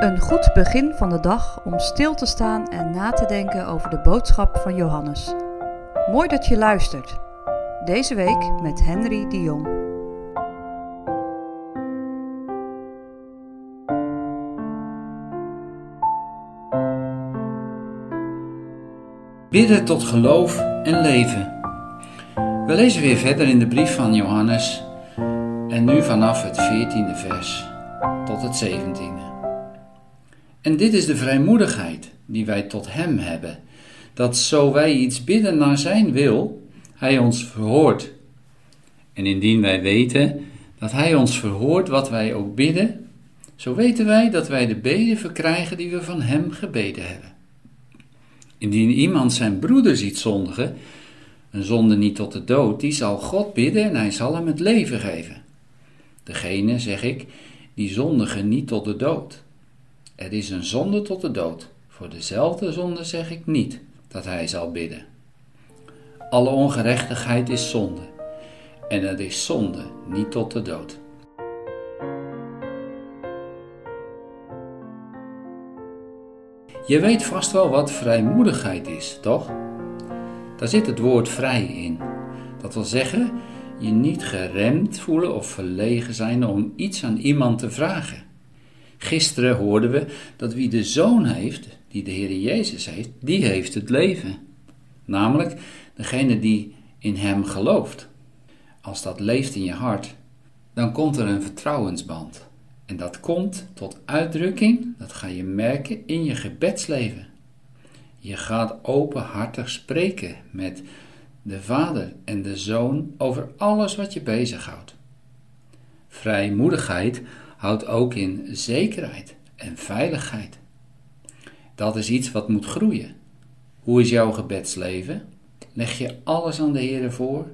Een goed begin van de dag om stil te staan en na te denken over de boodschap van Johannes. Mooi dat je luistert. Deze week met Henry de Jong. Bidden tot geloof en leven. We lezen weer verder in de brief van Johannes en nu vanaf het 14e vers tot het 17e. En dit is de vrijmoedigheid die wij tot Hem hebben, dat zo wij iets bidden naar Zijn wil, Hij ons verhoort. En indien wij weten dat Hij ons verhoort wat wij ook bidden, zo weten wij dat wij de beden verkrijgen die we van Hem gebeden hebben. Indien iemand zijn broeder ziet zondigen, een zonde niet tot de dood, die zal God bidden en hij zal hem het leven geven. Degene, zeg ik, die zondigen niet tot de dood. Er is een zonde tot de dood. Voor dezelfde zonde zeg ik niet dat hij zal bidden. Alle ongerechtigheid is zonde. En er is zonde niet tot de dood. Je weet vast wel wat vrijmoedigheid is, toch? Daar zit het woord vrij in. Dat wil zeggen, je niet geremd voelen of verlegen zijn om iets aan iemand te vragen. Gisteren hoorden we dat wie de zoon heeft, die de Heer Jezus heeft, die heeft het leven. Namelijk degene die in Hem gelooft. Als dat leeft in je hart, dan komt er een vertrouwensband. En dat komt tot uitdrukking, dat ga je merken in je gebedsleven. Je gaat openhartig spreken met de Vader en de Zoon over alles wat je bezighoudt. Vrijmoedigheid houdt ook in zekerheid en veiligheid. Dat is iets wat moet groeien. Hoe is jouw gebedsleven? Leg je alles aan de Heer voor?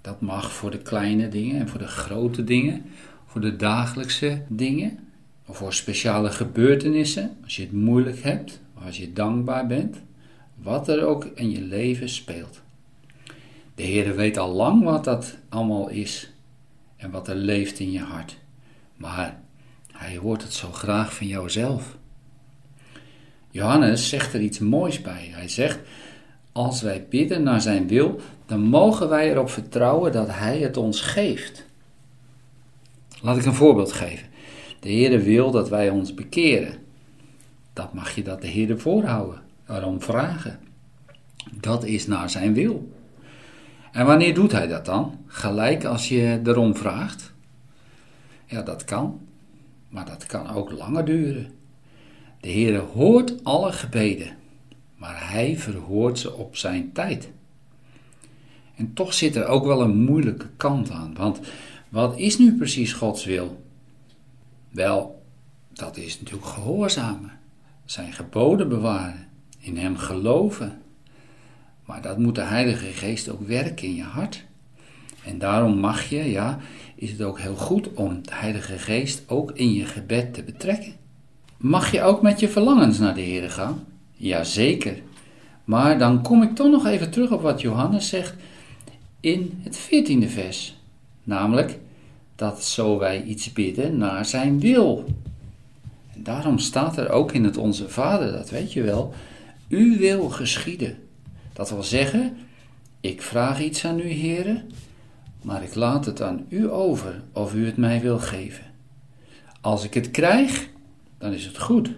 Dat mag voor de kleine dingen en voor de grote dingen, voor de dagelijkse dingen, of voor speciale gebeurtenissen, als je het moeilijk hebt, of als je dankbaar bent, wat er ook in je leven speelt. De Heer weet al lang wat dat allemaal is en wat er leeft in je hart. Maar hij hoort het zo graag van jouzelf. Johannes zegt er iets moois bij. Hij zegt: Als wij bidden naar zijn wil, dan mogen wij erop vertrouwen dat hij het ons geeft. Laat ik een voorbeeld geven. De Heer wil dat wij ons bekeren. Dat mag je dat de Heer voorhouden, erom vragen. Dat is naar zijn wil. En wanneer doet hij dat dan? Gelijk als je erom vraagt? Ja, dat kan. Maar dat kan ook langer duren. De Heere hoort alle gebeden, maar Hij verhoort ze op zijn tijd. En toch zit er ook wel een moeilijke kant aan, want wat is nu precies Gods wil? Wel, dat is natuurlijk gehoorzamen, zijn geboden bewaren, in Hem geloven. Maar dat moet de Heilige Geest ook werken in je hart. En daarom mag je, ja, is het ook heel goed om de Heilige Geest ook in je gebed te betrekken. Mag je ook met je verlangens naar de Heer gaan? Jazeker. Maar dan kom ik toch nog even terug op wat Johannes zegt in het 14e vers. Namelijk dat zo wij iets bidden naar zijn wil. En daarom staat er ook in het Onze Vader, dat weet je wel, uw wil geschieden. Dat wil zeggen, ik vraag iets aan u, heren, maar ik laat het aan u over of u het mij wil geven. Als ik het krijg, dan is het goed.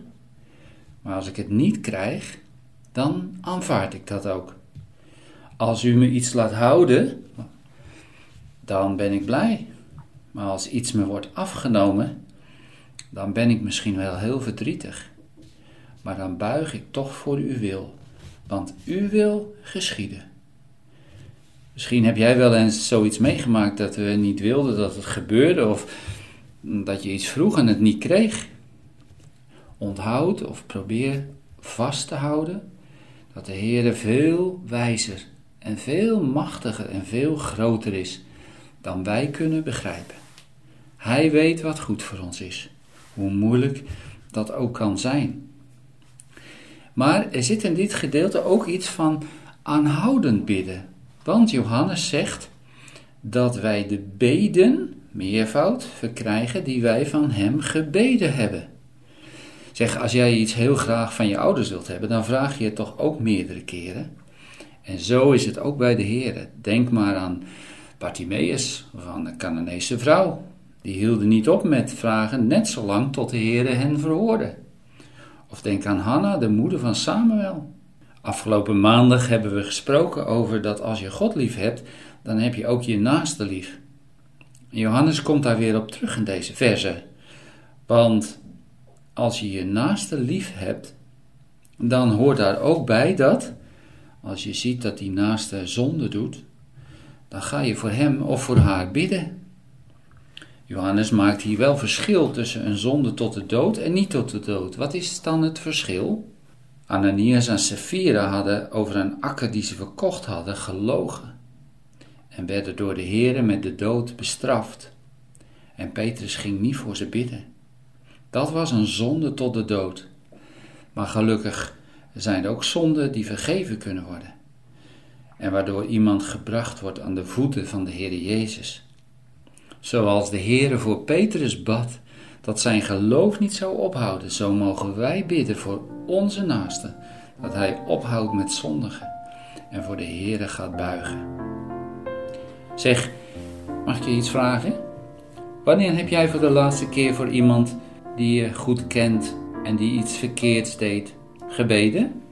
Maar als ik het niet krijg, dan aanvaard ik dat ook. Als u me iets laat houden, dan ben ik blij. Maar als iets me wordt afgenomen, dan ben ik misschien wel heel verdrietig. Maar dan buig ik toch voor uw wil, want uw wil geschieden. Misschien heb jij wel eens zoiets meegemaakt dat we niet wilden dat het gebeurde of dat je iets vroeg en het niet kreeg. Onthoud of probeer vast te houden dat de Heer veel wijzer en veel machtiger en veel groter is dan wij kunnen begrijpen. Hij weet wat goed voor ons is, hoe moeilijk dat ook kan zijn. Maar er zit in dit gedeelte ook iets van aanhoudend bidden. Want Johannes zegt dat wij de beden, meervoud, verkrijgen die wij van hem gebeden hebben. Zeg, als jij iets heel graag van je ouders wilt hebben, dan vraag je het toch ook meerdere keren. En zo is het ook bij de Heer. Denk maar aan Bartimaeus aan de Canaanese vrouw. Die hielden niet op met vragen, net zolang tot de Heer hen verhoorde. Of denk aan Hanna, de moeder van Samuel. Afgelopen maandag hebben we gesproken over dat als je God lief hebt, dan heb je ook je naaste lief. Johannes komt daar weer op terug in deze verse. Want als je je naaste lief hebt, dan hoort daar ook bij dat, als je ziet dat die naaste zonde doet, dan ga je voor hem of voor haar bidden. Johannes maakt hier wel verschil tussen een zonde tot de dood en niet tot de dood. Wat is dan het verschil? Ananias en Sapphira hadden over een akker die ze verkocht hadden gelogen en werden door de Heere met de dood bestraft. En Petrus ging niet voor ze bidden. Dat was een zonde tot de dood. Maar gelukkig zijn er ook zonden die vergeven kunnen worden. En waardoor iemand gebracht wordt aan de voeten van de Heer Jezus. Zoals de Heere voor Petrus bad dat zijn geloof niet zou ophouden, zo mogen wij bidden voor onze naaste dat hij ophoudt met zondigen en voor de Heere gaat buigen. Zeg, mag ik je iets vragen? Wanneer heb jij voor de laatste keer voor iemand die je goed kent en die iets verkeerds deed, gebeden?